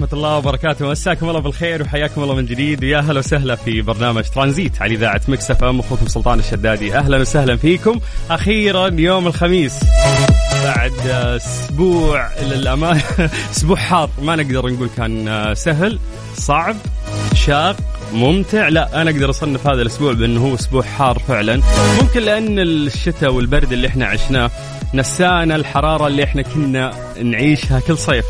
ورحمة الله وبركاته. مساكم الله بالخير وحياكم الله من جديد. ويا هلا وسهلا في برنامج ترانزيت على إذاعة Mix FM. أخوكم سلطان الشدادي. أهلا وسهلا فيكم. أخيرا يوم الخميس. بعد أسبوع للأمانة أسبوع حار. ما نقدر نقول كان سهل صعب شاق ممتع. لا أنا أقدر أصنف هذا الأسبوع بأنه هو أسبوع حار فعلا. ممكن لأن الشتاء والبرد اللي إحنا عشناه نسانا الحرارة اللي إحنا كنا نعيشها كل صيف.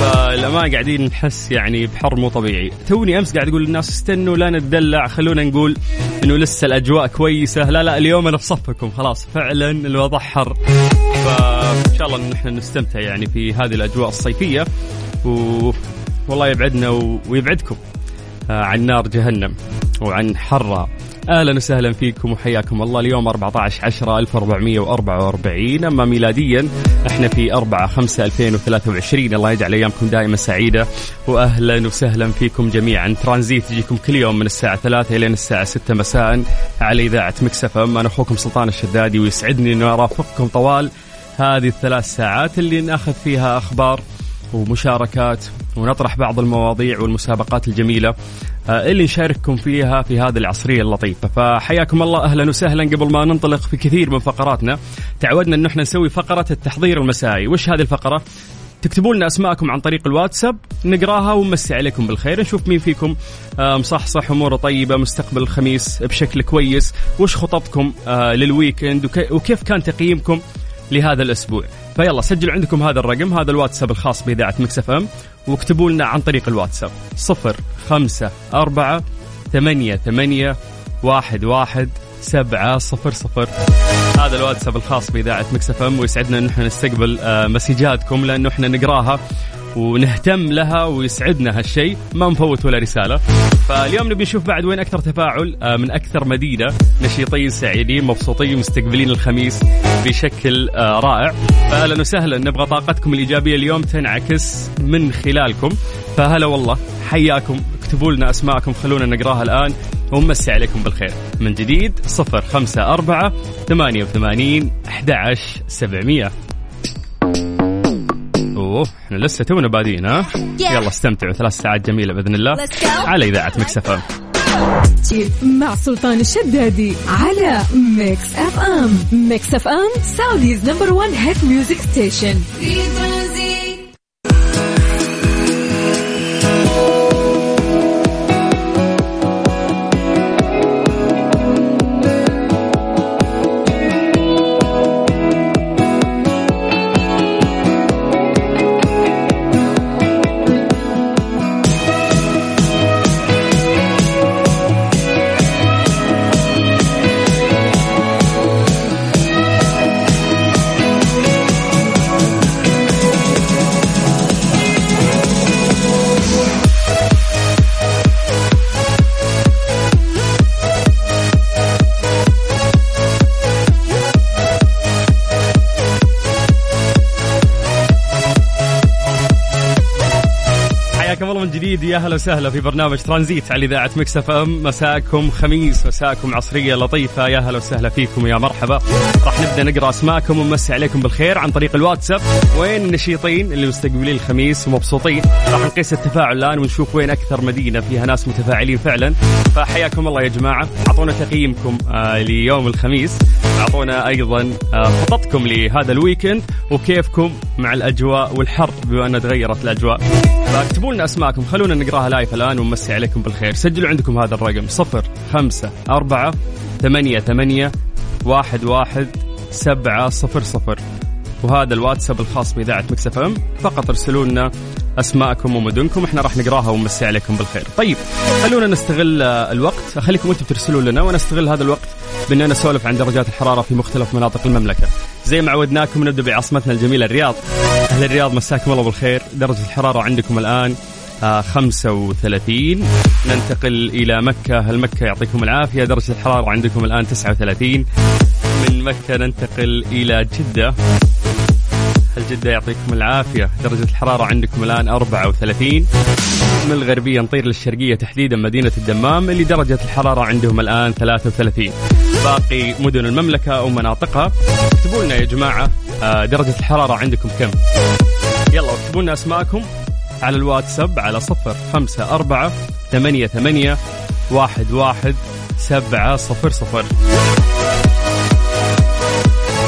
فالأمان قاعدين نحس يعني بحر مو طبيعي. توني أمس قاعد أقول للناس استنوا لا نتدلع خلونا نقول إنه لسه الأجواء كويسة. لا لا اليوم أنا في صفكم خلاص فعلا الوضع حر. فإن شاء الله إن إحنا نستمتع يعني في هذه الأجواء الصيفية. و... والله يبعدنا و... ويبعدكم آه، عن نار جهنم وعن حرها. أهلا وسهلا فيكم وحياكم الله. اليوم 14 10 1444 أما ميلاديا إحنا في 4 5 2023 الله يجعل أيامكم دائما سعيدة واهلا وسهلا فيكم جميعا. ترانزيت يجيكم كل يوم من الساعة 3 إلى الساعة 6 مساء على إذاعة مكسف إم. أنا أخوكم سلطان الشدادي ويسعدني اني ارافقكم طوال هذه الثلاث ساعات اللي نأخذ فيها أخبار ومشاركات ونطرح بعض المواضيع والمسابقات الجميلة آه، اللي نشارككم فيها في هذه العصرية اللطيفة فحياكم الله أهلا وسهلا قبل ما ننطلق في كثير من فقراتنا. تعودنا أن إحنا نسوي فقرة التحضير المسائي. وش هذه الفقرة؟ تكتبوا لنا أسماءكم عن طريق الواتساب نقراها ونمسي عليكم بالخير نشوف مين فيكم آه، مصحصح أموره طيبة مستقبل الخميس بشكل كويس. وش خططكم آه، لل weekend وكي- وكيف كان تقييمكم لهذا الأسبوع؟ فيلا سجلوا عندكم هذا الرقم هذا الواتساب الخاص بإذاعة Mix FM واكتبوا لنا عن طريق الواتساب صفر خمسة أربعة ثمانية ثمانية واحد واحد سبعة صفر صفر. هذا الواتساب الخاص بإذاعة مكسف أم ويسعدنا أن إحنا نستقبل آه، مسجاتكم لأنه إحنا نقراها. ونهتم لها ويسعدنا هالشيء. ما نفوت ولا رسالة. فاليوم نبي نشوف بعد وين أكثر تفاعل آه، من أكثر مدينة. نشيطين سعيدين مبسوطين مستقبلين الخميس بشكل آه، رائع. فأهلا وسهلا. نبغى طاقتكم الإيجابية اليوم تنعكس من خلالكم. فهلا والله حياكم. اكتبوا لنا أسماءكم خلونا نقراها الآن. ونمسي عليكم بالخير. من جديد صفر خمسة أربعة ثمانية وثمانين أحد عشر سبعمية. اوه إحنا لسه تونا بادين ها يلا استمتعوا ثلاث ساعات جميلة بإذن الله. على إذاعة Mix FM مع سلطان الشدادي على Mix FM Mix FM Saudi's number one hit music station في ترانزيت حياكم الله من جديد يا هلا وسهلا في برنامج ترانزيت على إذاعة Mix FM. مساكم خميس مساكم عصرية لطيفة. يا هلا وسهلا فيكم يا مرحبا. راح نبدأ نقرأ أسماءكم ونمسي عليكم بالخير عن طريق الواتساب. وين النشيطين اللي مستقبلين الخميس ومبسوطين راح نقيس التفاعل الآن ونشوف وين أكثر مدينة فيها ناس متفاعلين فعلا. فحياكم الله يا جماعة. أعطونا تقييمكم آه ليوم الخميس. أعطونا أيضا آه خططكم لهذا ال weekend وكيفكم مع الأجواء والحر بما أن تغيرت الأجواء. فاكتبوا لنا اسماءكم خلونا نقراها live الآن ونمسي عليكم بالخير. سجلوا عندكم هذا الرقم صفر خمسة أربعة ثمانية ثمانية واحد واحد سبعة صفر صفر. وهذا الواتساب الخاص بإذاعة Mix FM. فقط ارسلوا لنا أسماءكم ومدنكم إحنا راح نقراها ونمسي عليكم بالخير. طيب خلونا نستغل الوقت. خليكم أنتم ترسلوا لنا وأنا استغل هذا الوقت بأننا نسولف عن درجات الحرارة في مختلف مناطق المملكة. زي ما عودناكم نبدأ بعاصمتنا الجميلة الرياض. أهل الرياض مساكم الله بالخير. درجة الحرارة عندكم الآن 35 ننتقل إلى مكة. هل مكة يعطيكم العافية؟ درجة الحرارة عندكم الآن 39 من مكة ننتقل إلى جدة. هل جدة يعطيكم العافية؟ درجة الحرارة عندكم الآن 34 من الغربية نطير للشرقية تحديدا مدينة الدمام اللي درجة الحرارة عندهم الآن 33 باقي مدن المملكة ومناطقها اكتبوا لنا يا جماعة آه، درجة الحرارة عندكم كم؟ يلا اكتبوا لنا أسماءكم. على الواتساب على صفر خمسة أربعة ثمانية ثمانية واحد واحد سبعة صفر صفر.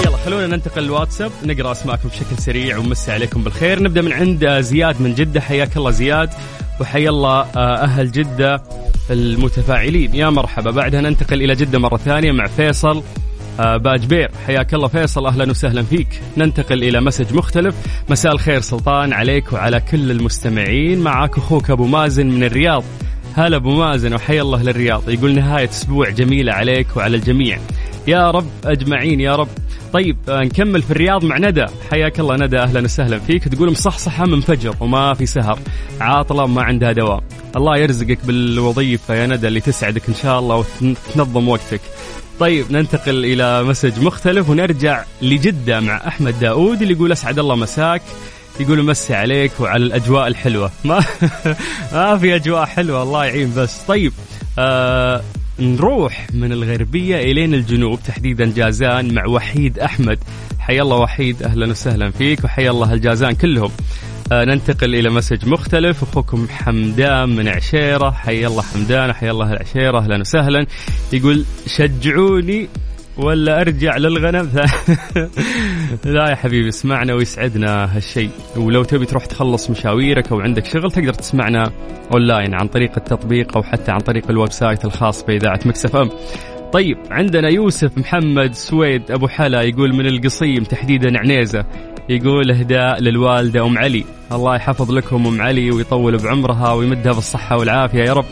يلا خلونا ننتقل الواتساب نقرأ أسماءكم بشكل سريع ونمسي عليكم بالخير. نبدأ من عند آه، زياد من جدة. حياك الله زياد وحيا الله آه، أهل جدة المتفاعلين. يا مرحبا. بعدها ننتقل إلى جدة مرة ثانية مع فيصل. آه، باجبير حياك الله فيصل. أهلا وسهلا فيك. ننتقل إلى مسج مختلف. مساء الخير سلطان. عليك وعلى كل المستمعين. معك أخوك أبو مازن من الرياض. هلا أبو مازن وحيا الله للرياض. يقول نهاية أسبوع جميلة عليك وعلى الجميع. يا رب أجمعين يا رب. طيب آه، نكمل في الرياض مع ندى. حياك الله ندى. أهلا وسهلا فيك. تقول مصحصحة منفجر وما في سهر. عاطلة ما عندها دوام. الله يرزقك بالوظيفة يا ندى اللي تسعدك إن شاء الله وتنظم وقتك. طيب ننتقل إلى مسج مختلف ونرجع لجدة مع أحمد داود اللي يقول أسعد الله مساك يقول مسي عليك وعلى الأجواء الحلوة. ما ما في أجواء حلوة الله يعين بس. طيب آه نروح من الغربية إلين الجنوب تحديدا جازان مع وحيد أحمد. حيا الله وحيد أهلا وسهلا فيك وحيا الله الجازان كلهم. ننتقل إلى message مختلف. أخوكم حمدان من عشيرة. حيا الله حمدان حيا الله العشيرة. أهلا وسهلا. يقول شجعوني ولا أرجع للغنم؟ لا يا حبيبي اسمعنا ويسعدنا هالشيء. ولو تبي تروح تخلص مشاويرك أو عندك شغل تقدر تسمعنا أونلاين عن طريق التطبيق أو حتى عن طريق ال website الخاص بإذاعة Mix FM. طيب عندنا يوسف محمد سويد أبو حلا يقول من القصيم تحديدا عنيزة. يقول اهداء للوالدة أم علي. الله يحفظ لكم أم علي ويطول بعمرها ويمدها بالصحة والعافية يا رب.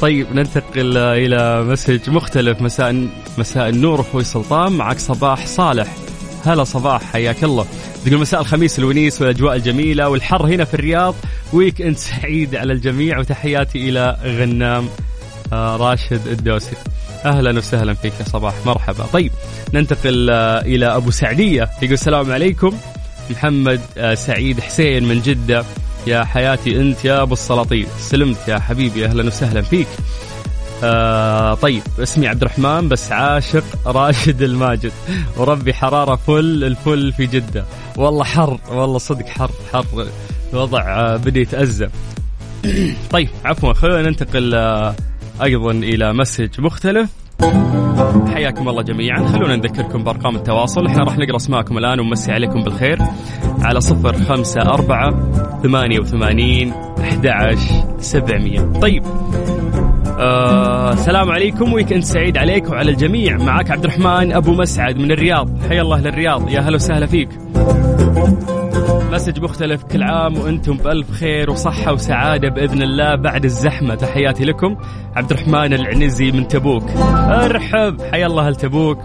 طيب ننتقل إلى message مختلف. مساء مساء النور أخوي سلطان معك صباح صالح. هلا صباح حياك الله. تقول مساء الخميس الونيس والأجواء الجميلة والحر هنا في الرياض. weekend سعيد على الجميع. وتحياتي إلى غنام آه، راشد الدوسي. أهلا وسهلا فيك يا صباح. مرحبا. طيب ننتقل آه، إلى أبو سعدية. يقول السلام عليكم. محمد آه، سعيد حسين من جدة. يا حياتي أنت يا أبو السلاطين. سلمت يا حبيبي. أهلا وسهلا فيك. آه طيب اسمي عبد الرحمن بس عاشق راشد الماجد. وربي حرارة فل الفل في جدة. والله حر والله صدق حر حر. الوضع آه بدي يتأزم. طيب عفوا خلونا ننتقل أيضا إلى message مختلف. حياكم الله جميعا. خلونا نذكركم بأرقام التواصل. إحنا راح نقرأ أسماءكم الآن ونمسي عليكم بالخير. على صفر خمسة أربعة ثمانية وثمانين أحد سبعمية. طيب. آه السلام عليكم. weekend سعيد عليك وعلى الجميع. معك عبد الرحمن أبو مسعد من الرياض. حيا الله للرياض. يا هلا وسهلا فيك. message مختلف كل عام وأنتم بألف خير وصحة وسعادة بإذن الله بعد الزحمة. تحياتي لكم عبد الرحمن العنزي من تبوك. أرحب حيا الله لتبوك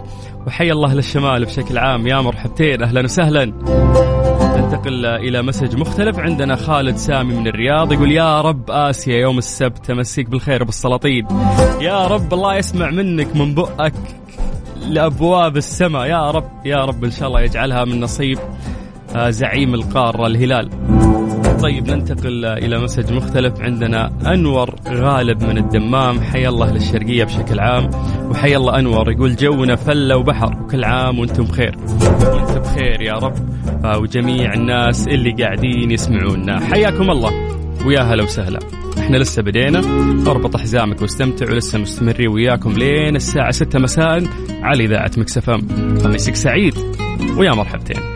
وحيا الله للشمال بشكل عام. يا مرحبتين أهلا وسهلا. ننتقل إلى مسج مختلف عندنا خالد سامي من الرياض. يقول يا رب آسيا يوم السبت تمسيك بالخير بالسلاطين. يا رب الله يسمع منك من بؤك لأبواب السماء. يا رب يا رب إن شاء الله يجعلها من نصيب. زعيم القارة الهلال. طيب ننتقل إلى message مختلف. عندنا أنور غالب من الدمام. حيا الله للشرقية بشكل عام وحيا الله أنور يقول جونا فله وبحر وكل عام وأنتم بخير. وأنت بخير يا رب. آه، وجميع الناس اللي قاعدين يسمعونا. حياكم الله. ويا هلا وسهلا. إحنا لسه بدينا. اربط حزامك واستمتع ولسه مستمرين وياكم لين الساعة 6 مساء على إذاعة Mix FM خميسك سعيد. ويا مرحبتين.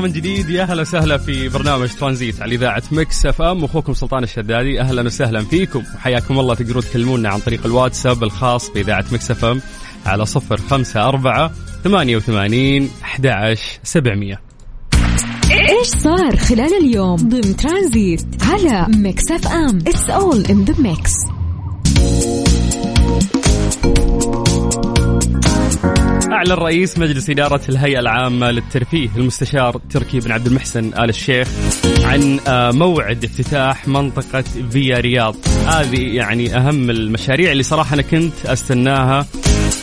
الله من جديد. يا أهلا وسهلا في برنامج ترانزيت على إذاعة Mix FM. أخوكم سلطان الشدادي أهلا وسهلا فيكم. وحياكم الله. تقدرون تكلمونا عن طريق الواتساب الخاص بإذاعة Mix FM على صفر خمسة أربعة ثمانية وثمانين أحد سبعمية. إيش صار خلال اليوم ضمن ترانزيت على Mix FM؟ It's all in the mix أعلن رئيس مجلس إدارة الهيئة العامة للترفيه المستشار تركي بن عبد المحسن آل الشيخ عن آه، موعد افتتاح منطقة فيا رياض هذه يعني أهم المشاريع اللي صراحة أنا كنت أستناها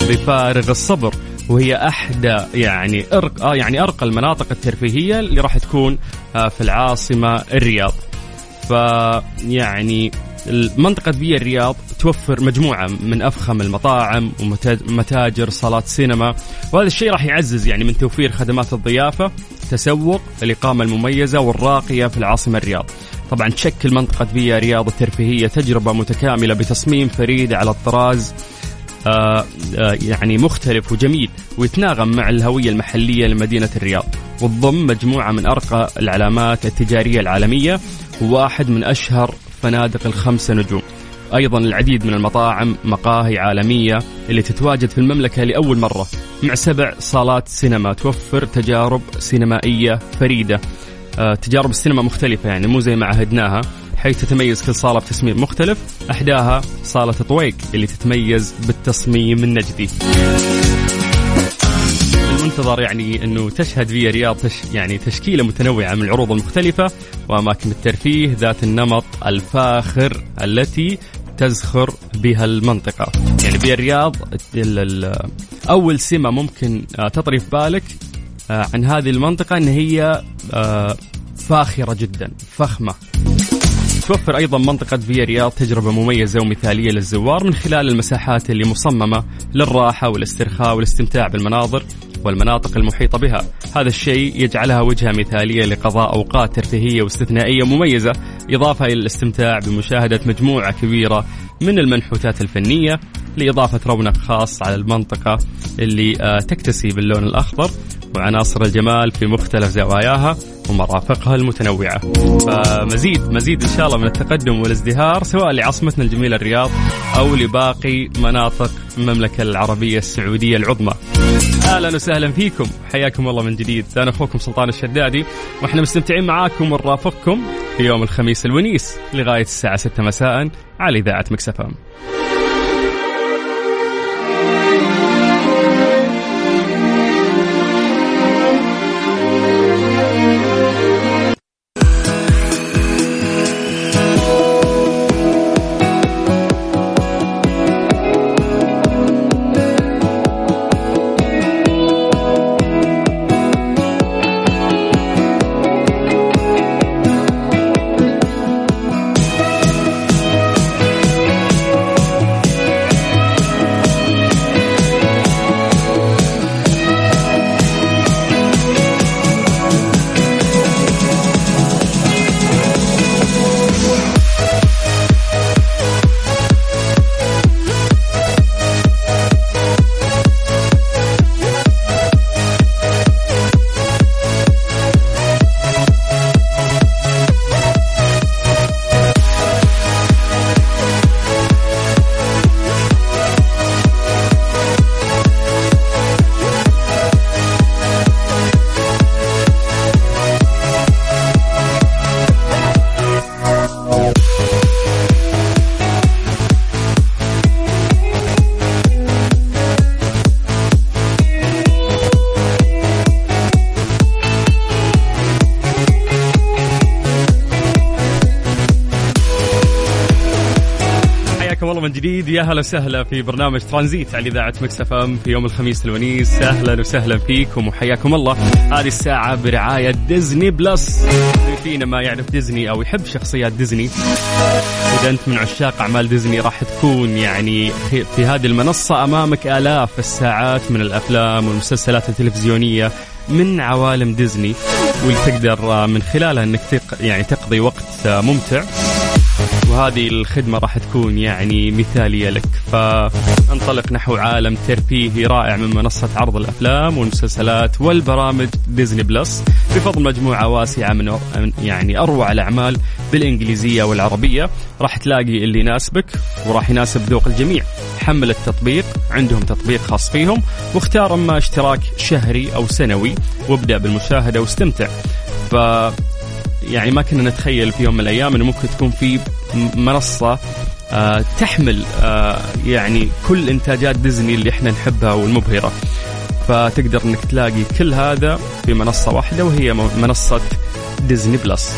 بفارغ الصبر وهي احدى يعني أرق آه يعني أرقى المناطق الترفيهية اللي راح تكون آه في العاصمة الرياض. فيعني منطقة فيا الرياض توفر مجموعة من أفخم المطاعم ومتاجر صالات سينما. وهذا الشيء راح يعزز يعني من توفير خدمات الضيافة تسوق الإقامة المميزة والراقية في العاصمة الرياض. طبعا تشكل منطقة فيا رياض الترفيهية تجربة متكاملة بتصميم فريد على الطراز آه، آه، يعني مختلف وجميل ويتناغم مع الهوية المحلية لمدينة الرياض. وتضم مجموعة من أرقى العلامات التجارية العالمية وواحد من أشهر فنادق الخمسة نجوم. أيضا العديد من المطاعم مقاهي عالمية اللي تتواجد في المملكة لأول مرة. مع سبع صالات سينما توفر تجارب سينمائية فريدة. آه، تجارب السينما مختلفة يعني مو زي ما عهدناها حيث تتميز كل صالة بتصميم مختلف. أحداها صالة طويق اللي تتميز بالتصميم النجدي. المنتظر يعني أنه تشهد فيا رياض تش يعني تشكيلة متنوعة من العروض المختلفة وأماكن الترفيه ذات النمط الفاخر التي تزخر بها المنطقة. يعني فيا الرياض ال- ال- أول سمة ممكن آه، تطري في بالك آه، عن هذه المنطقة إن هي آه، فاخرة جدا فخمة. توفر أيضا منطقة فيا رياض تجربة مميزة ومثالية للزوار من خلال المساحات اللي مصممة للراحة والاسترخاء والاستمتاع بالمناظر. والمناطق المحيطة بها، هذا الشيء يجعلها وجهة مثالية لقضاء أوقات ترفيهية واستثنائية مميزة، إضافة إلى الاستمتاع بمشاهدة مجموعة كبيرة من المنحوتات الفنية لإضافة رونق خاص على المنطقة اللي آه، تكتسي باللون الأخضر. وعناصر الجمال في مختلف زواياها ومرافقها المتنوعة. فمزيد مزيد إن شاء الله من التقدم والازدهار سواء لعاصمتنا الجميلة الرياض أو لباقي مناطق المملكة العربية السعودية العظمى. أهلا وسهلا فيكم حياكم الله من جديد أنا أخوكم سلطان الشدادي وإحنا مستمتعين معاكم ونرافقكم في يوم الخميس الونيس لغاية الساعة 6 مساء على إذاعة مكسفام. من جديد. يا هلا وسهلا في برنامج ترانزيت على إذاعة Mix FM في يوم الخميس الونيس. أهلا وسهلا فيكم وحياكم الله. هذه الساعة برعاية Disney Plus. فينا ما يعرف ديزني أو يحب شخصيات ديزني. إذا أنت من عشاق أعمال ديزني راح تكون يعني في هذه المنصة أمامك آلاف الساعات من الأفلام والمسلسلات التلفزيونية من عوالم ديزني. واللي تقدر من خلالها إنك يعني تقضي وقت ممتع. وهذه الخدمة راح تكون يعني مثالية لك. فانطلق نحو عالم ترفيهي رائع من منصة عرض الأفلام والمسلسلات والبرامج ديزني بلس. بفضل مجموعة واسعة من يعني أروع الأعمال بالإنجليزية والعربية. راح تلاقي اللي يناسبك وراح يناسب ذوق الجميع. حمل التطبيق عندهم تطبيق خاص فيهم. واختار أما اشتراك شهري أو سنوي وابدأ بالمشاهدة واستمتع. ف يعني ما كنا نتخيل في يوم من الأيام إنه ممكن تكون في منصة آه تحمل آه يعني كل إنتاجات ديزني اللي إحنا نحبها والمبهرة. فتقدر إنك تلاقي كل هذا في منصة واحدة وهي منصة Disney Plus.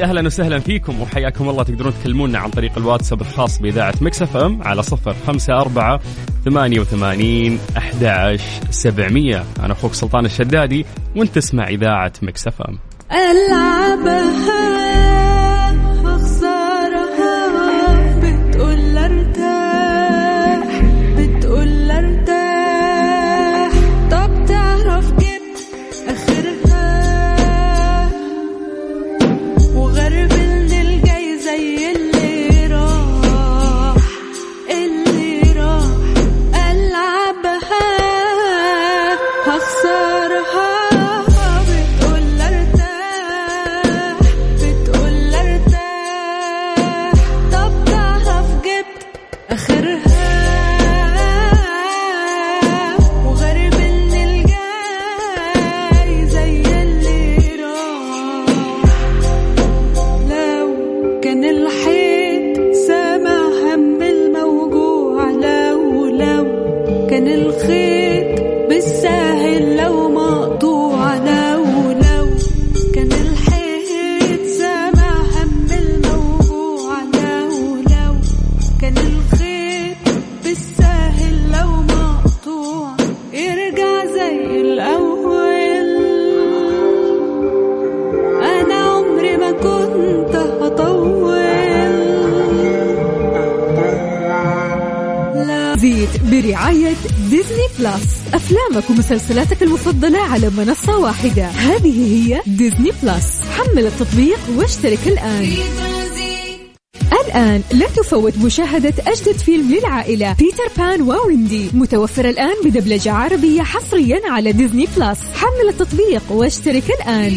أهلا وسهلا فيكم وحياكم الله. تقدرون تكلمونا عن طريق الواتساب الخاص بإذاعة Mix FM على صفر خمسة أربعة ثمانية وثمانين أحد سبعمية. أنا أخوك سلطان الشدادي وأنت تسمع إذاعة Mix FM. ألعبها أفلامك ومسلسلاتك المفضلة على منصة واحدة. هذه هي Disney Plus. حمل التطبيق واشترك الآن. الآن لا تفوت مشاهدة أجدد فيلم للعائلة بيتر بان وويندي. متوفر الآن بدبلجة عربية حصريا على Disney Plus. حمل التطبيق واشترك الآن.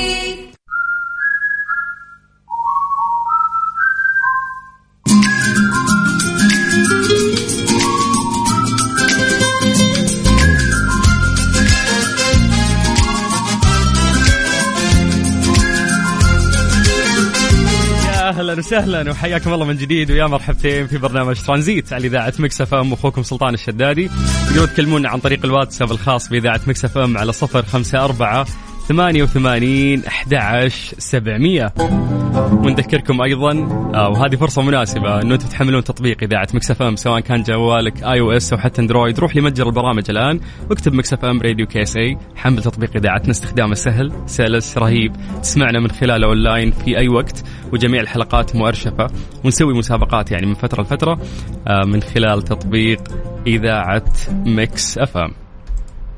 وسهلا وحياكم الله من جديد ويا مرحبتين في برنامج ترانزيت على إذاعة Mix FM أخوكم سلطان الشدادي. تقدرون تكلمونا عن طريق الواتساب الخاص بإذاعة Mix FM على صفر خمسة أربعة ثمانية وثمانين أحد عشر سبعمية. ونذكركم أيضا آه وهذه فرصة مناسبة إنه أنتم تحملون تطبيق إذاعة Mix FM سواء كان جوالك iOS أو حتى أندرويد. روح لمتجر البرامج الآن واكتب Mix FM Radio KSA حمل تطبيق إذاعتنا استخدامه سهل سلس رهيب. تسمعنا من خلاله أونلاين في أي وقت وجميع الحلقات مؤرشفة. ونسوي مسابقات يعني من فترة لفترة آه من خلال تطبيق إذاعة Mix FM.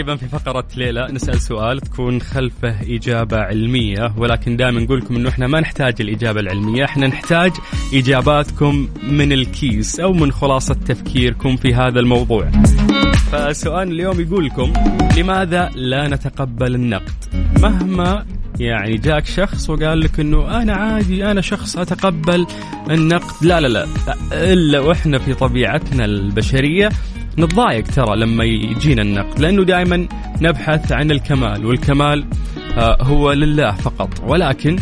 غالبا في فقرة ليه لا نسأل سؤال تكون خلفه إجابة علمية ولكن دائما نقول لكم إنه إحنا ما نحتاج الإجابة العلمية إحنا نحتاج إجاباتكم من الكيس أو من خلاصة تفكيركم في هذا الموضوع. فالسؤال اليوم يقول لكم لماذا لا نتقبل النقد؟ مهما يعني جاك شخص وقال لك إنه أنا عادي أنا شخص أتقبل النقد لا لا لا إلا وإحنا في طبيعتنا البشرية نتضايق ترى لما يجينا النقد لأنه دائما نبحث عن الكمال والكمال آه، هو لله فقط. ولكن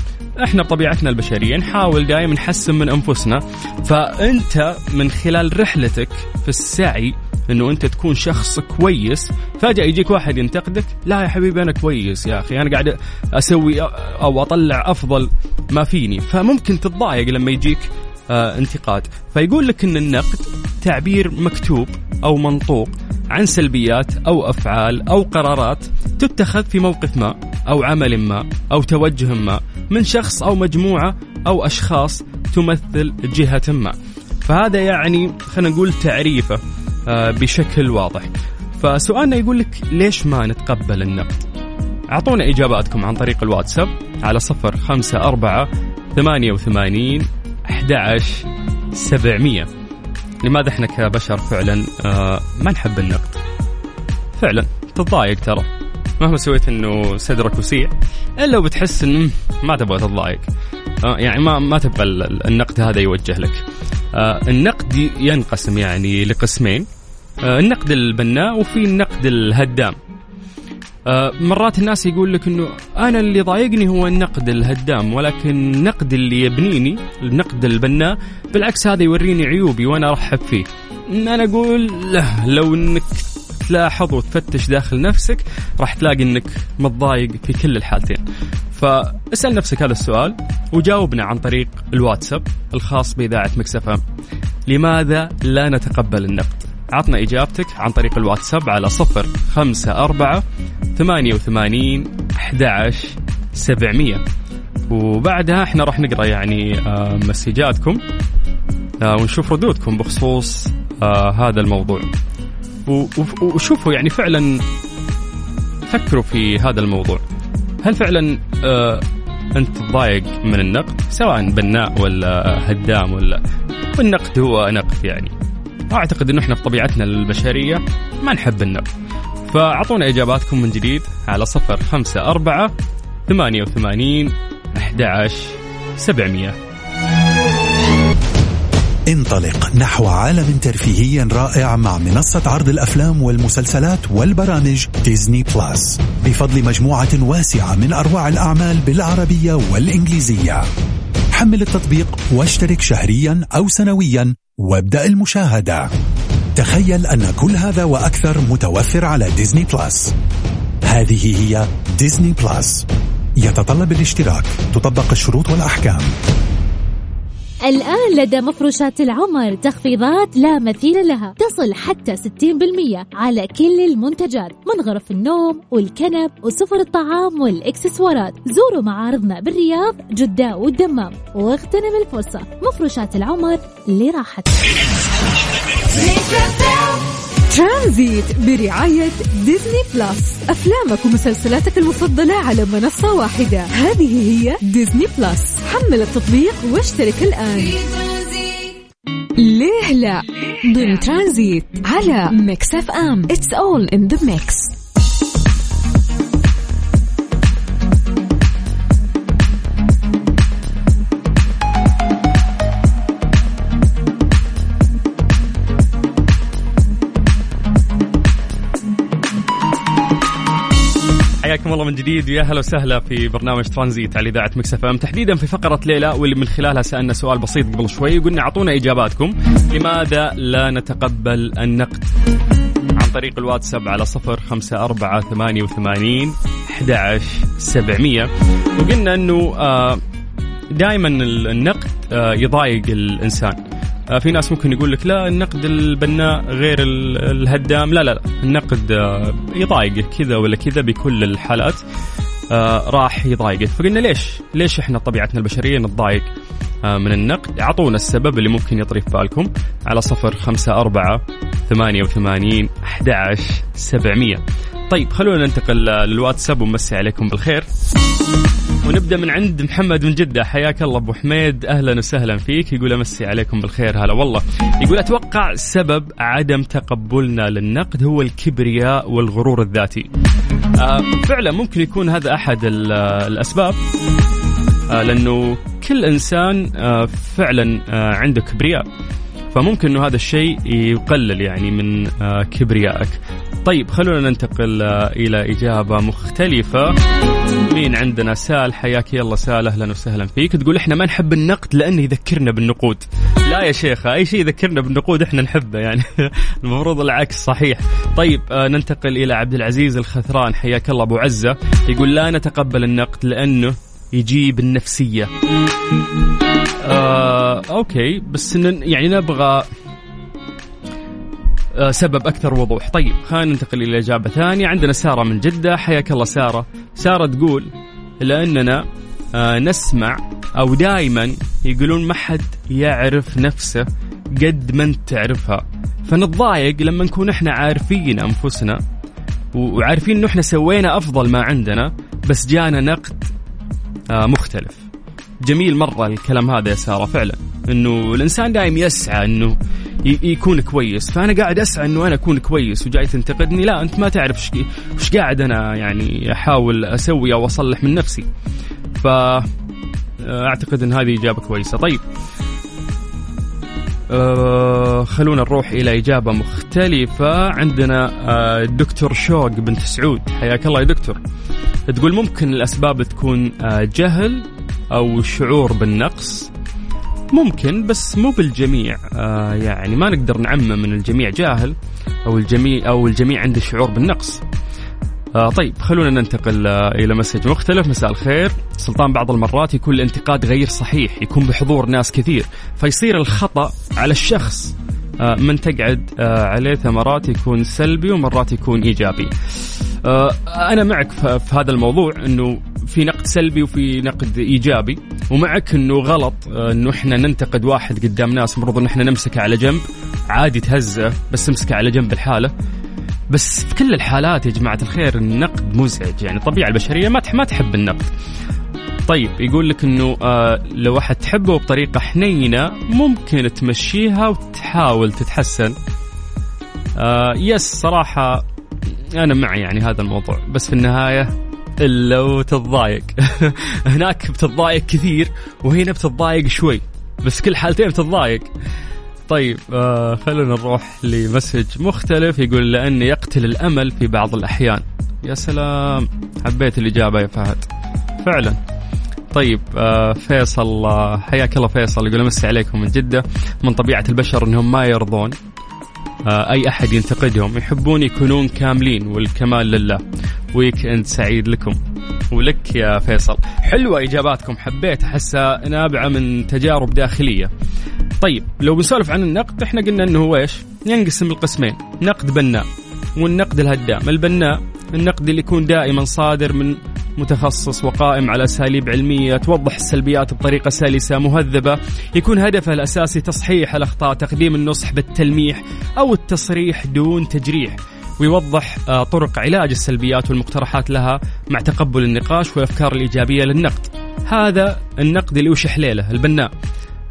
إحنا بطبيعتنا البشرية نحاول دائما نحسن من أنفسنا. فأنت من خلال رحلتك في السعي إنه أنت تكون شخص كويس فجأة يجيك واحد ينتقدك لا يا حبيبي أنا كويس يا أخي أنا قاعد أسوي أو أطلع أفضل ما فيني. فممكن تتضايق لما يجيك آه انتقاد. فيقول لك إن النقد تعبير مكتوب أو منطوق عن سلبيات أو أفعال أو قرارات تتخذ في موقف ما أو عمل ما أو توجه ما من شخص أو مجموعة أو أشخاص تمثل جهة ما. فهذا يعني خلينا نقول تعريفه آه، بشكل واضح. فسؤالنا يقول لك ليش ما نتقبل النقد؟ أعطونا إجاباتكم عن طريق الواتساب على صفر خمسة أربعة ثمانية وثمانين أحد سبعمية. لماذا إحنا كبشر فعلا آه ما نحب النقد؟ فعلا تتضايق ترى. مهما سويت إنه صدرك وسيع إلا وبتحس إنه ما تبغى تتضايق آه يعني ما ما تبغى النقد هذا يوجه لك. آه النقد ينقسم يعني لقسمين. النقد البناء وفي النقد الهدام. مرات الناس يقول لك إنه أنا اللي ضايقني هو النقد الهدام ولكن النقد اللي يبنيني النقد البناء بالعكس هذا يوريني عيوبي وأنا أرحب فيه. أنا أقول له لو إنك تلاحظ وتفتش داخل نفسك راح تلاقي إنك متضايق في كل الحالتين. فاسأل نفسك هذا السؤال وجاوبنا عن طريق الواتساب الخاص بإذاعة مكسفه لماذا لا نتقبل النقد؟ عطنا إجابتك عن طريق الواتساب على صفر خمسة أربعة ثمانية وثمانين أحد سبعمية. وبعدها إحنا راح نقرأ يعني آه، مسجاتكم آه، ونشوف ردودكم بخصوص آه، هذا الموضوع. وشوفوا يعني فعلا فكروا في هذا الموضوع. هل فعلا أنت تضايق من النقد؟ سواء بناء ولا هدام ولا النقد هو نقد يعني. أعتقد إنه إحنا في طبيعتنا البشرية ما نحب النقد فأعطونا إجاباتكم من جديد على صفر خمسة أربعة ثمانية وثمانين أحد سبعمية. انطلق نحو عالم ترفيهي رائع مع منصة عرض الأفلام والمسلسلات والبرامج Disney Plus بفضل مجموعة واسعة من أروع الأعمال بالعربية والإنجليزية. حمل التطبيق واشترك شهريا أو سنويا وابدأ المشاهدة. تخيل أن كل هذا وأكثر متوفر على Disney Plus. هذه هي ديزني بلس. يتطلب الاشتراك. تطبق الشروط والأحكام. الآن لدى مفروشات العمر تخفيضات لا مثيل لها. تصل حتى 60% على كل المنتجات من غرف النوم والكنب وسفر الطعام والإكسسوارات. زوروا معارضنا بالرياض جدة والدمام واغتنم الفرصة. مفروشات العمر لراحتك. ترانزيت برعاية Disney Plus. أفلامك ومسلسلاتك المفضلة على منصة واحدة. هذه هي Disney Plus. حمل التطبيق واشترك الآن. ليه لا؟ ضمن ترانزيت على Mix FM. It's all in the mix. حياكم الله من جديد. ويا هلا وسهلا في برنامج ترانزيت على إذاعة مكسف إم. تحديدا في فقرة ليلى واللي من خلالها سألنا سؤال بسيط قبل شوي وقلنا أعطونا إجاباتكم. لماذا لا نتقبل النقد؟ عن طريق الواتساب على صفر خمسة أربعة ثمانية وثمانين أحد سبعمية. وقلنا أنه آه، دائما النقد آه، يضايق الإنسان. في ناس ممكن يقول لك لا النقد البناء غير الهدام. لا لا, لا. النقد آه، يضايقك كذا ولا كذا بكل الحالات آه، راح يضايقك. فقلنا ليش؟ ليش إحنا طبيعتنا البشرية نتضايق من النقد؟ أعطونا السبب اللي ممكن يطري في بالكم على صفر خمسة أربعة ثمانية وثمانين أحد سبعمية. طيب خلونا ننتقل للواتساب ونمسي عليكم بالخير. ونبدأ من عند محمد من جدة. حياك الله أبو حميد. أهلا وسهلا فيك. يقول أمسي عليكم بالخير. هلا والله. يقول أتوقع سبب عدم تقبلنا للنقد هو الكبرياء والغرور الذاتي. آه فعلا ممكن يكون هذا أحد آه، الأسباب. آه لأنه كل إنسان فعلا عنده كبرياء. فممكن إنه هذا الشيء يقلل يعني من كبريائك. طيب خلونا ننتقل آه إلى إجابة مختلفة. مين عندنا؟ سال حياك يلا سال أهلا وسهلا فيك. تقول إحنا ما نحب النقد لأنه يذكرنا بالنقود. لا يا شيخ أي شيء يذكرنا بالنقود إحنا نحبه يعني. المفروض العكس صحيح. طيب آه ننتقل إلى عبد العزيز الخثران حياك الله أبو عزة. يقول لا نتقبل النقد لأنه يجيب النفسية. آه، أوكي بس يعني نبغى سبب أكثر وضوح. طيب خلينا ننتقل إلى إجابة ثانية. عندنا سارة من جدة. حياك الله سارة. سارة تقول لأننا آه، نسمع أو دائما يقولون ما حد يعرف نفسه قد ما أنت تعرفها. فنتضايق لما نكون إحنا عارفين أنفسنا وعارفين إنه إحنا سوينا أفضل ما عندنا بس جانا نقد آه، مختلف. جميل مرة الكلام هذا يا سارة فعلا. إنه الإنسان دائم يسعى إنه يكون كويس. فأنا قاعد أسعى إنه أنا أكون كويس وجاي تنتقدني. لا أنت ما تعرف إيش قاعد أنا يعني أحاول أسوي أو أصلح من نفسي. ف أعتقد إن هذه إجابة كويسة. طيب. أه خلونا نروح إلى إجابة مختلفة. عندنا أه دكتور شوق بنت سعود. حياك الله يا دكتور. تقول ممكن الأسباب تكون أه جهل أو شعور بالنقص. ممكن بس مو بالجميع. آه يعني ما نقدر نعمم من الجميع جاهل أو الجميع أو الجميع عنده شعور بالنقص. آه طيب خلونا ننتقل آه إلى مسج مختلف. مساء الخير. سلطان بعض المرات يكون الانتقاد غير صحيح يكون بحضور ناس كثير فيصير الخطأ على الشخص. آه من تقعد آه عليه ثمرات يكون سلبي ومرات يكون إيجابي. آه أنا معك في هذا الموضوع إنه في نقد سلبي وفي نقد إيجابي. ومعك إنه غلط آه، إنه إحنا ننتقد واحد قدام ناس المفروض ان إحنا نمسكه على جنب. عادي تهزه بس امسكه على جنب الحاله بس في كل الحالات يا جماعة الخير النقد مزعج. يعني الطبيعه البشرية ما ما تحب النقد. طيب يقول لك إنه آه لو احد تحبه بطريقة حنينة ممكن تمشيها وتحاول تتحسن. آه يس صراحة أنا مع يعني هذا الموضوع. بس في النهاية إلا وتتضايق. هناك بتتضايق كثير وهنا بتتضايق شوي بس كل حالتين بتتضايق. طيب آه خلونا نروح ل message مختلف يقول لأن يقتل الأمل في بعض الأحيان. يا سلام حبيت الإجابة يا فهد. فعلا. طيب آه فيصل آه حياك الله فيصل يقول أمسي عليكم من جدة. من طبيعة البشر إنهم ما يرضون. آه أي أحد ينتقدهم. يحبون يكونون كاملين والكمال لله. weekend سعيد لكم ولك يا فيصل حلوة إجاباتكم حبيت احسها نابعة من تجارب داخلية طيب لو بنسولف عن النقد إحنا قلنا إنه هو إيش؟ ينقسم القسمين، نقد بناء والنقد الهدام، البناء النقد اللي يكون دائما صادر من متخصص وقائم على أساليب علمية توضح السلبيات بطريقة سلسة مهذبة، يكون هدفه الأساسي تصحيح الأخطاء، تقديم النصح بالتلميح أو التصريح دون تجريح. ويوضح آه، طرق علاج السلبيات والمقترحات لها مع تقبل النقاش والأفكار الإيجابية للنقد. هذا النقد اللي وش حليله البناء.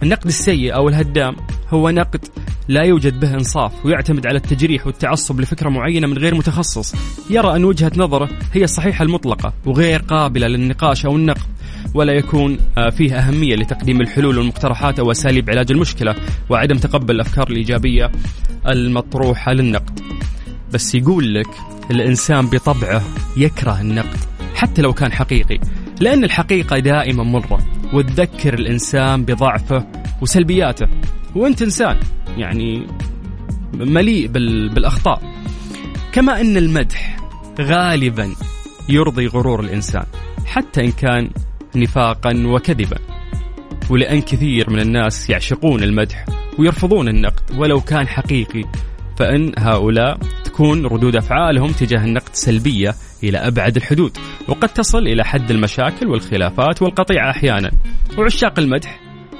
النقد السيء أو الهدام هو نقد لا يوجد به إنصاف ويعتمد على التجريح والتعصب لفكرة معينة من غير متخصص يرى أن وجهة نظره هي الصحيحة المطلقة وغير قابلة للنقاش أو النقد ولا يكون آه، فيه أهمية لتقديم الحلول والمقترحات أو أساليب علاج المشكلة وعدم تقبل الأفكار الإيجابية المطروحة للنقد بس يقول لك الإنسان بطبعه يكره النقد حتى لو كان حقيقي لأن الحقيقة دائما مرة. وتذكر الإنسان بضعفه وسلبياته. وأنت إنسان يعني مليء بال... بالأخطاء. كما أن المدح غالبا يرضي غرور الإنسان حتى إن كان نفاقا وكذبا. ولأن كثير من الناس يعشقون المدح ويرفضون النقد ولو كان حقيقي فإن هؤلاء تكون ردود أفعالهم تجاه النقد سلبية إلى أبعد الحدود وقد تصل إلى حد المشاكل والخلافات والقطيعة أحيانا. وعشاق المدح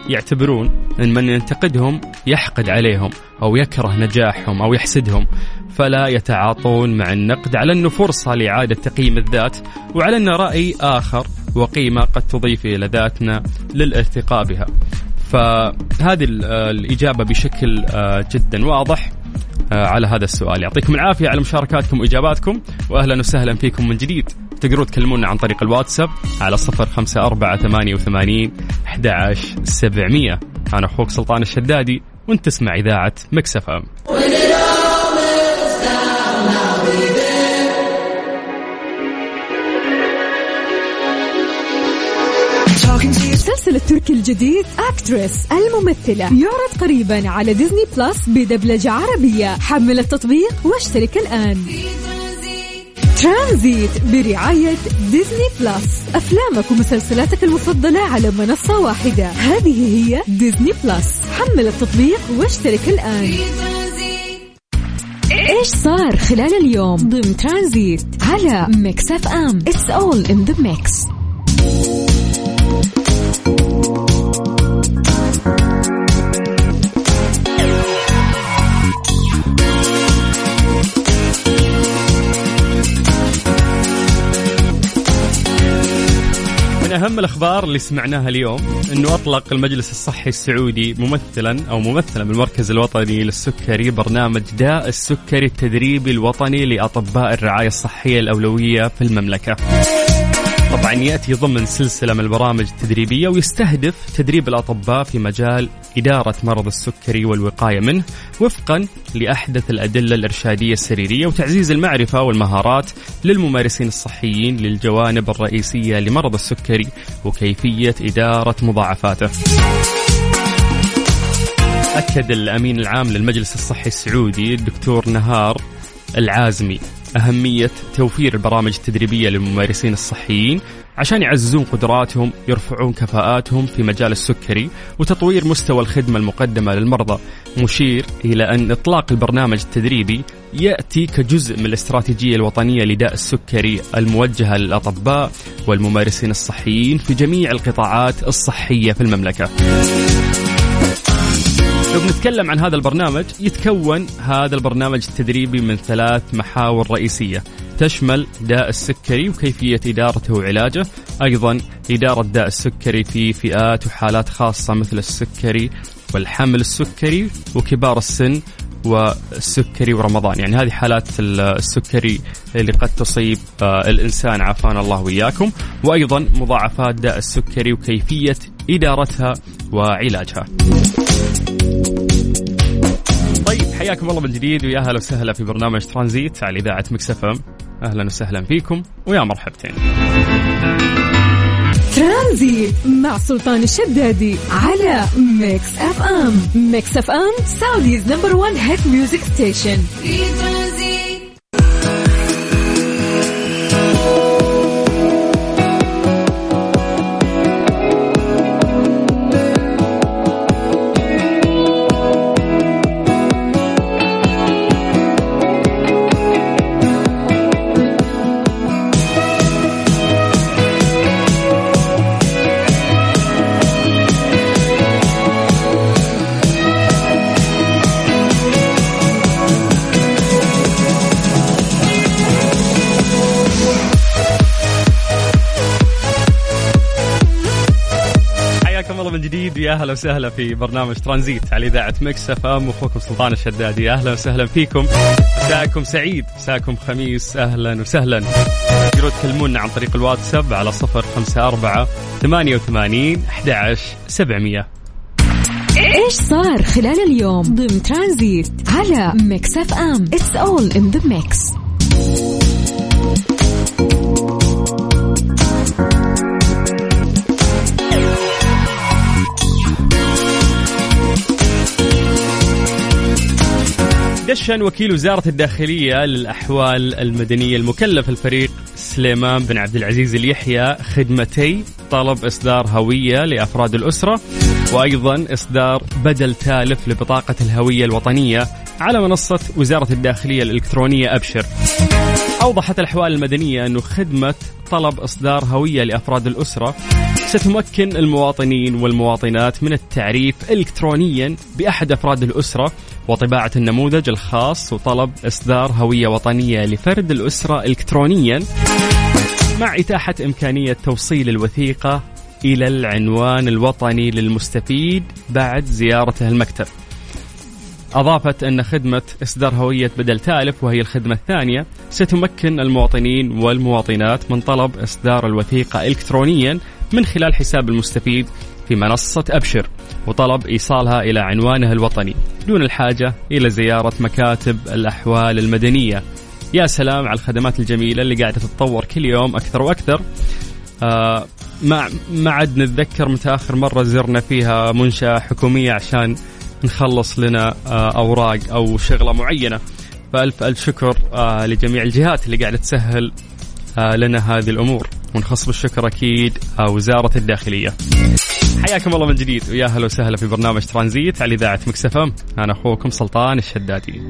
يعتبرون أن من ينتقدهم يحقد عليهم أو يكره نجاحهم أو يحسدهم فلا يتعاطون مع النقد على أنه فرصة لإعادة تقييم الذات وعلى أنه رأي آخر وقيمة قد تضيف إلى ذاتنا للارتقاء بها. فهذه ال- الإجابة بشكل آه، جدا واضح. على هذا السؤال. يعطيكم العافية على مشاركاتكم وإجاباتكم وأهلا وسهلا فيكم من جديد. تقدروا تكلمونا عن طريق الواتساب على صفر خمسة أربعة ثمانية وثمانين أحد سبعمية. أنا أخوك سلطان الشدادي وأنت تسمع إذاعة مكسف أم. المسلسل التركي الجديد Actress الممثلة. يعرض قريبا على Disney Plus بدبلجة عربية. حمل التطبيق واشترك الآن. ترانزيت برعاية Disney Plus أفلامك ومسلسلاتك المفضلة على منصة واحدة. هذه هي Disney Plus حمل التطبيق واشترك الآن. إيش صار خلال اليوم؟ ضمن ترانزيت على Mix FM It's all in the mix من أهم الأخبار اللي سمعناها اليوم أنه أطلق المجلس الصحي السعودي ممثلا أو ممثلا بالمركز الوطني للسكري برنامج داء السكري التدريبي الوطني لأطباء الرعاية الصحية الأولية في المملكة. طبعا يأتي ضمن سلسلة من البرامج التدريبية ويستهدف تدريب الأطباء في مجال إدارة مرض السكري والوقاية منه وفقا لأحدث الأدلة الإرشادية السريرية وتعزيز المعرفة والمهارات للممارسين الصحيين للجوانب الرئيسية لمرض السكري وكيفية إدارة مضاعفاته. أكد الأمين العام للمجلس الصحي السعودي الدكتور نهار العازمي أهمية توفير البرامج التدريبية للممارسين الصحيين عشان يعززون قدراتهم يرفعون كفاءاتهم في مجال السكري وتطوير مستوى الخدمة المقدمة للمرضى. مشير إلى أن إطلاق البرنامج التدريبي يأتي كجزء من الاستراتيجية الوطنية لداء السكري الموجهة للأطباء والممارسين الصحيين في جميع القطاعات الصحية في المملكة. لو بنتكلم عن هذا البرنامج يتكون هذا البرنامج التدريبي من ثلاث محاور رئيسية. تشمل داء السكري وكيفية إدارته وعلاجه أيضا إدارة داء السكري في فئات وحالات خاصة مثل السكري والحمل السكري وكبار السن والسكري ورمضان. يعني هذه حالات السكري اللي قد تصيب آه، الإنسان. عافانا الله وإياكم. وأيضا مضاعفات داء السكري وكيفية إدارتها وعلاجها. حياكم الله من جديد ويا أهلا وسهلا في برنامج ترانزيت على إذاعة Mix FM. أهلا وسهلا فيكم ويا مرحبتين. ترانزيت مع سلطان الشدادي على Mix FM. Mix FM Saudi's number 1 hit music station. في ترانزيت. جديد ويا أهلا وسهلا في برنامج ترانزيت على إذاعة Mix FM. أخوكم سلطان الشدادي أهلا وسهلا فيكم. مساءكم سعيد مساءكم خميس أهلا وسهلا. تقدروا تكلمونا عن طريق الواتساب على صفر خمسة أربعة ثمانية وثمانين أحد سبعمية. إيش صار خلال اليوم ضمن ترانزيت على Mix FM؟ it's all in the mix دشن وكيل وزارة الداخلية للأحوال المدنية المكلف الفريق سليمان بن عبد العزيز اليحيى خدمتي طلب إصدار هوية لأفراد الأسرة وأيضا إصدار بدل تالف لبطاقة الهوية الوطنية على منصة وزارة الداخلية الإلكترونية أبشر. أوضحت الأحوال المدنية أنه خدمة طلب إصدار هوية لأفراد الأسرة ستمكن المواطنين والمواطنات من التعريف إلكترونيا بأحد أفراد الأسرة وطباعة النموذج الخاص وطلب إصدار هوية وطنية لفرد الأسرة إلكترونيا مع إتاحة إمكانية توصيل الوثيقة إلى العنوان الوطني للمستفيد بعد زيارته المكتب. أضافت أن خدمة إصدار هوية بدل تالف وهي الخدمة الثانية ستمكن المواطنين والمواطنات من طلب إصدار الوثيقة إلكترونيا من خلال حساب المستفيد في منصة أبشر وطلب إيصالها إلى عنوانها الوطني. دون الحاجة إلى زيارة مكاتب الأحوال المدنية. يا سلام على الخدمات الجميلة اللي قاعدة تتطور كل يوم أكثر وأكثر. آه ما ما عاد نتذكر متى آخر مرة زرنا فيها منشأة حكومية عشان نخلص لنا آه أوراق أو شغلة معينة. فألف ألف شكر آه لجميع الجهات اللي قاعدة تسهل آه لنا هذه الأمور. ونخص بالشكر أكيد آه وزارة الداخلية. حياكم الله من جديد ويا هلا وسهلا في برنامج ترانزيت على إذاعة مكسفه أنا أخوكم سلطان الشدادي.